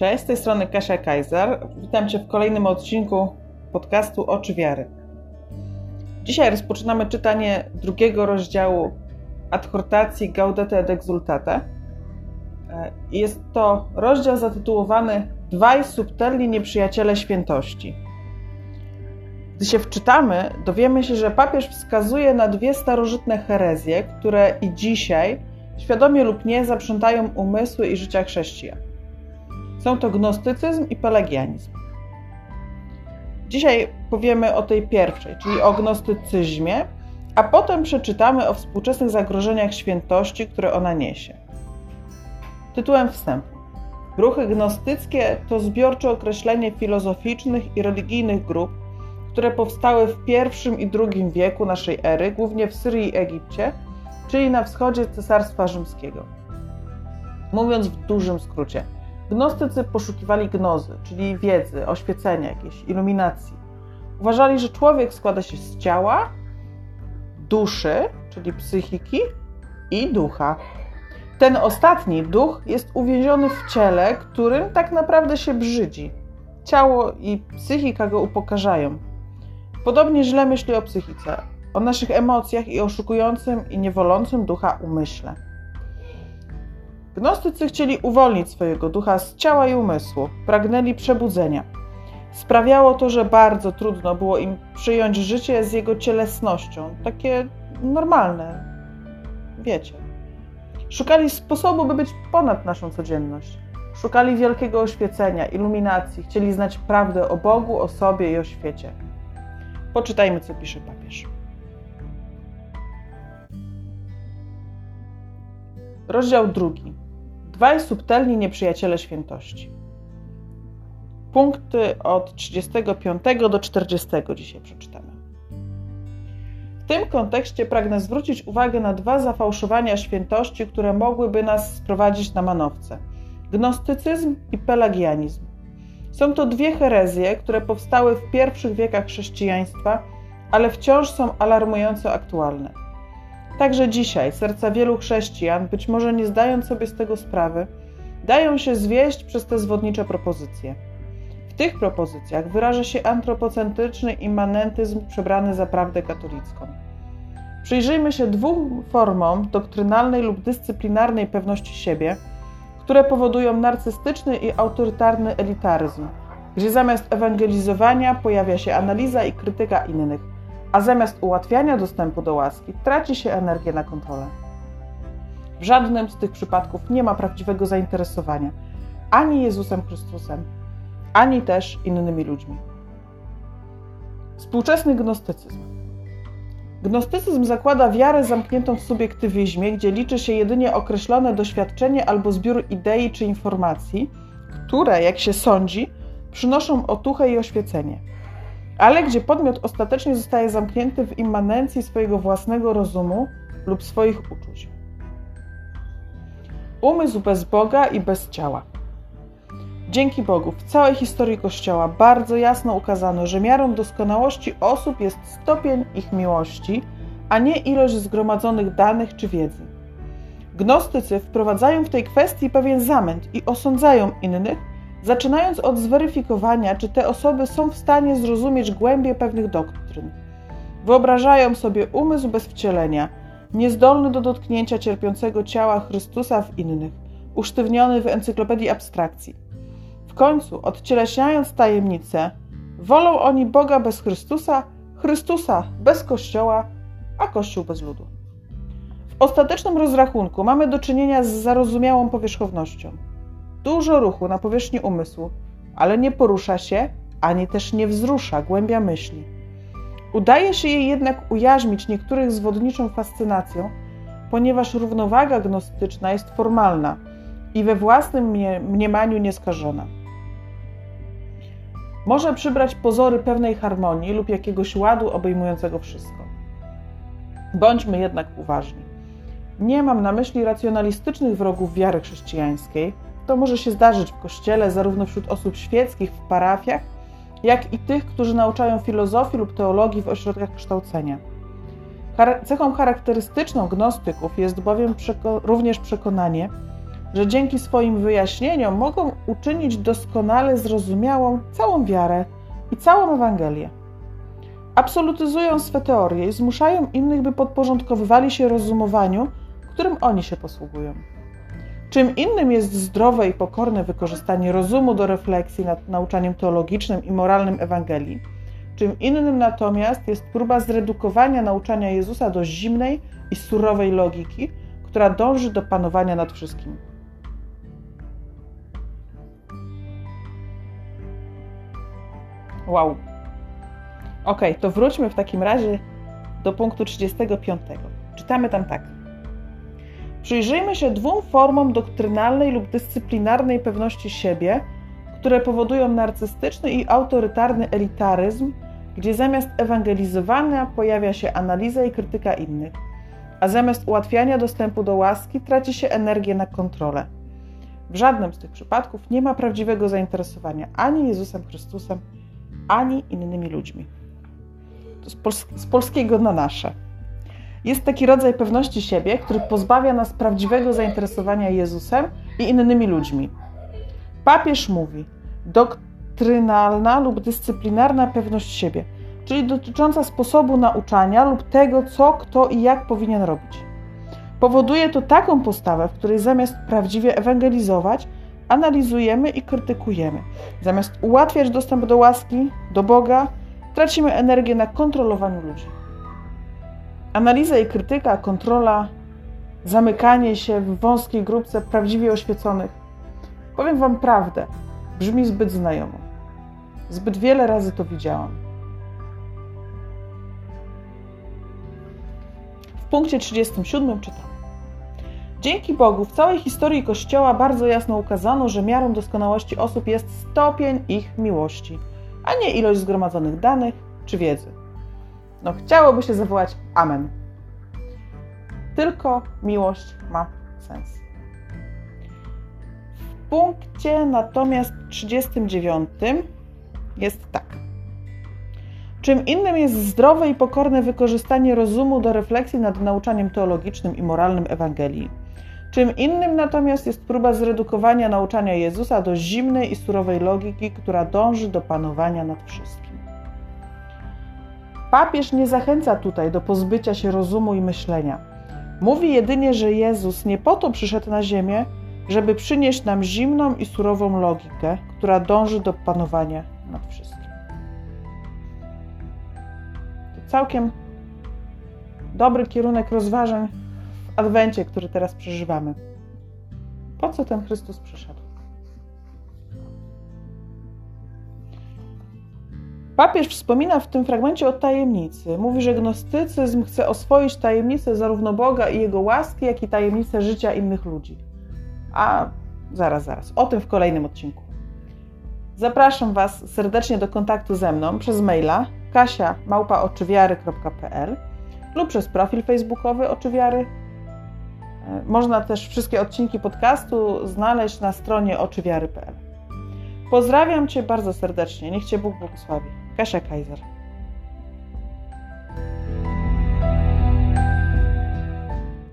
Cześć, z tej strony Kasia Kaiser. Witam Cię w kolejnym odcinku podcastu Oczy Wiary. Dzisiaj rozpoczynamy czytanie drugiego rozdziału adhortacji Gaudete et Exultate. Jest to rozdział zatytułowany Dwaj subtelni nieprzyjaciele świętości. Gdy się wczytamy, dowiemy się, że papież wskazuje na dwie starożytne herezje, które i dzisiaj, świadomie lub nie, zaprzątają umysły i życia chrześcijan. Są to gnostycyzm i pelagianizm. Dzisiaj powiemy o tej pierwszej, czyli o gnostycyzmie, a potem przeczytamy o współczesnych zagrożeniach świętości, które ona niesie. Tytułem wstępu. Ruchy gnostyckie to zbiorcze określenie filozoficznych i religijnych grup, które powstały w I i II wieku naszej ery, głównie w Syrii i Egipcie, czyli na wschodzie Cesarstwa Rzymskiego. Mówiąc w dużym skrócie, gnostycy poszukiwali gnozy, czyli wiedzy, oświecenia, jakiejś iluminacji. Uważali, że człowiek składa się z ciała, duszy, czyli psychiki i ducha. Ten ostatni duch jest uwięziony w ciele, którym tak naprawdę się brzydzi. Ciało i psychika go upokarzają. Podobnie źle myśli o psychice, o naszych emocjach i oszukującym i niewolącym ducha umyśle. Gnostycy chcieli uwolnić swojego ducha z ciała i umysłu, pragnęli przebudzenia. Sprawiało to, że bardzo trudno było im przyjąć życie z jego cielesnością, takie normalne, wiecie. Szukali sposobu, by być ponad naszą codzienność. Szukali wielkiego oświecenia, iluminacji, chcieli znać prawdę o Bogu, o sobie i o świecie. Poczytajmy, co pisze papież. Rozdział drugi. Dwaj subtelni nieprzyjaciele świętości. Punkty od 35 do 40 dzisiaj przeczytamy. W tym kontekście pragnę zwrócić uwagę na dwa zafałszowania świętości, które mogłyby nas sprowadzić na manowce: gnostycyzm i pelagianizm. Są to dwie herezje, które powstały w pierwszych wiekach chrześcijaństwa, ale wciąż są alarmująco aktualne. Także dzisiaj serca wielu chrześcijan, być może nie zdając sobie z tego sprawy, dają się zwieść przez te zwodnicze propozycje. W tych propozycjach wyraża się antropocentryczny immanentyzm przebrany za prawdę katolicką. Przyjrzyjmy się dwóm formom doktrynalnej lub dyscyplinarnej pewności siebie, które powodują narcystyczny i autorytarny elitaryzm, gdzie zamiast ewangelizowania pojawia się analiza i krytyka innych a zamiast ułatwiania dostępu do łaski, traci się energię na kontrolę. W żadnym z tych przypadków nie ma prawdziwego zainteresowania ani Jezusem Chrystusem, ani też innymi ludźmi. Współczesny gnostycyzm. Gnostycyzm zakłada wiarę zamkniętą w subiektywizmie, gdzie liczy się jedynie określone doświadczenie albo zbiór idei czy informacji, które, jak się sądzi, przynoszą otuchę i oświecenie ale gdzie podmiot ostatecznie zostaje zamknięty w immanencji swojego własnego rozumu lub swoich uczuć. Umysł bez Boga i bez ciała. Dzięki Bogu w całej historii Kościoła bardzo jasno ukazano, że miarą doskonałości osób jest stopień ich miłości, a nie ilość zgromadzonych danych czy wiedzy. Gnostycy wprowadzają w tej kwestii pewien zamęt i osądzają innych zaczynając od zweryfikowania, czy te osoby są w stanie zrozumieć głębie pewnych doktryn. Wyobrażają sobie umysł bez wcielenia, niezdolny do dotknięcia cierpiącego ciała Chrystusa w innych, usztywniony w encyklopedii abstrakcji. W końcu, odcieleśniając tajemnicę, wolą oni Boga bez Chrystusa, Chrystusa bez Kościoła, a Kościół bez ludu. W ostatecznym rozrachunku mamy do czynienia z zarozumiałą powierzchownością dużo ruchu na powierzchni umysłu, ale nie porusza się ani też nie wzrusza głębia myśli. Udaje się jej jednak ujarzmić niektórych zwodniczą fascynacją, ponieważ równowaga gnostyczna jest formalna i we własnym mniemaniu nieskażona. Może przybrać pozory pewnej harmonii lub jakiegoś ładu obejmującego wszystko. Bądźmy jednak uważni. Nie mam na myśli racjonalistycznych wrogów wiary chrześcijańskiej, to może się zdarzyć w kościele, zarówno wśród osób świeckich w parafiach, jak i tych, którzy nauczają filozofii lub teologii w ośrodkach kształcenia. Cechą charakterystyczną gnostyków jest bowiem przeko również przekonanie, że dzięki swoim wyjaśnieniom mogą uczynić doskonale zrozumiałą całą wiarę i całą Ewangelię. Absolutyzują swe teorie i zmuszają innych, by podporządkowywali się rozumowaniu, którym oni się posługują. Czym innym jest zdrowe i pokorne wykorzystanie rozumu do refleksji nad nauczaniem teologicznym i moralnym Ewangelii, czym innym natomiast jest próba zredukowania nauczania Jezusa do zimnej i surowej logiki, która dąży do panowania nad wszystkim. Wow. Ok, to wróćmy w takim razie do punktu 35. Czytamy tam tak. Przyjrzyjmy się dwóm formom doktrynalnej lub dyscyplinarnej pewności siebie, które powodują narcystyczny i autorytarny elitaryzm, gdzie zamiast ewangelizowania pojawia się analiza i krytyka innych, a zamiast ułatwiania dostępu do łaski traci się energię na kontrolę. W żadnym z tych przypadków nie ma prawdziwego zainteresowania ani Jezusem Chrystusem, ani innymi ludźmi. To z, pols z polskiego na nasze. Jest taki rodzaj pewności siebie, który pozbawia nas prawdziwego zainteresowania Jezusem i innymi ludźmi. Papież mówi: doktrynalna lub dyscyplinarna pewność siebie, czyli dotycząca sposobu nauczania lub tego, co, kto i jak powinien robić. Powoduje to taką postawę, w której zamiast prawdziwie ewangelizować, analizujemy i krytykujemy. Zamiast ułatwiać dostęp do łaski, do Boga, tracimy energię na kontrolowaniu ludzi. Analiza i krytyka, kontrola, zamykanie się w wąskiej grupce prawdziwie oświeconych. Powiem Wam prawdę, brzmi zbyt znajomo. Zbyt wiele razy to widziałam. W punkcie 37 czytam. Dzięki Bogu w całej historii Kościoła bardzo jasno ukazano, że miarą doskonałości osób jest stopień ich miłości, a nie ilość zgromadzonych danych czy wiedzy. No, chciałoby się zawołać Amen. Tylko miłość ma sens. W punkcie natomiast 39 jest tak. Czym innym jest zdrowe i pokorne wykorzystanie rozumu do refleksji nad nauczaniem teologicznym i moralnym Ewangelii. Czym innym natomiast jest próba zredukowania nauczania Jezusa do zimnej i surowej logiki, która dąży do panowania nad wszystkim. Papież nie zachęca tutaj do pozbycia się rozumu i myślenia. Mówi jedynie, że Jezus nie po to przyszedł na ziemię, żeby przynieść nam zimną i surową logikę, która dąży do panowania nad wszystkim. To całkiem dobry kierunek rozważań w adwencie, który teraz przeżywamy. Po co ten Chrystus przyszedł? Papież wspomina w tym fragmencie o tajemnicy. Mówi, że gnostycyzm chce oswoić tajemnicę zarówno Boga i Jego łaski, jak i tajemnicę życia innych ludzi. A zaraz, zaraz, o tym w kolejnym odcinku. Zapraszam Was serdecznie do kontaktu ze mną przez maila kasia.małpaoczywiary.pl lub przez profil facebookowy Oczywiary. Można też wszystkie odcinki podcastu znaleźć na stronie oczywiary.pl. Pozdrawiam Cię bardzo serdecznie. Niech Cię Bóg błogosławi. Kasia Kaiser.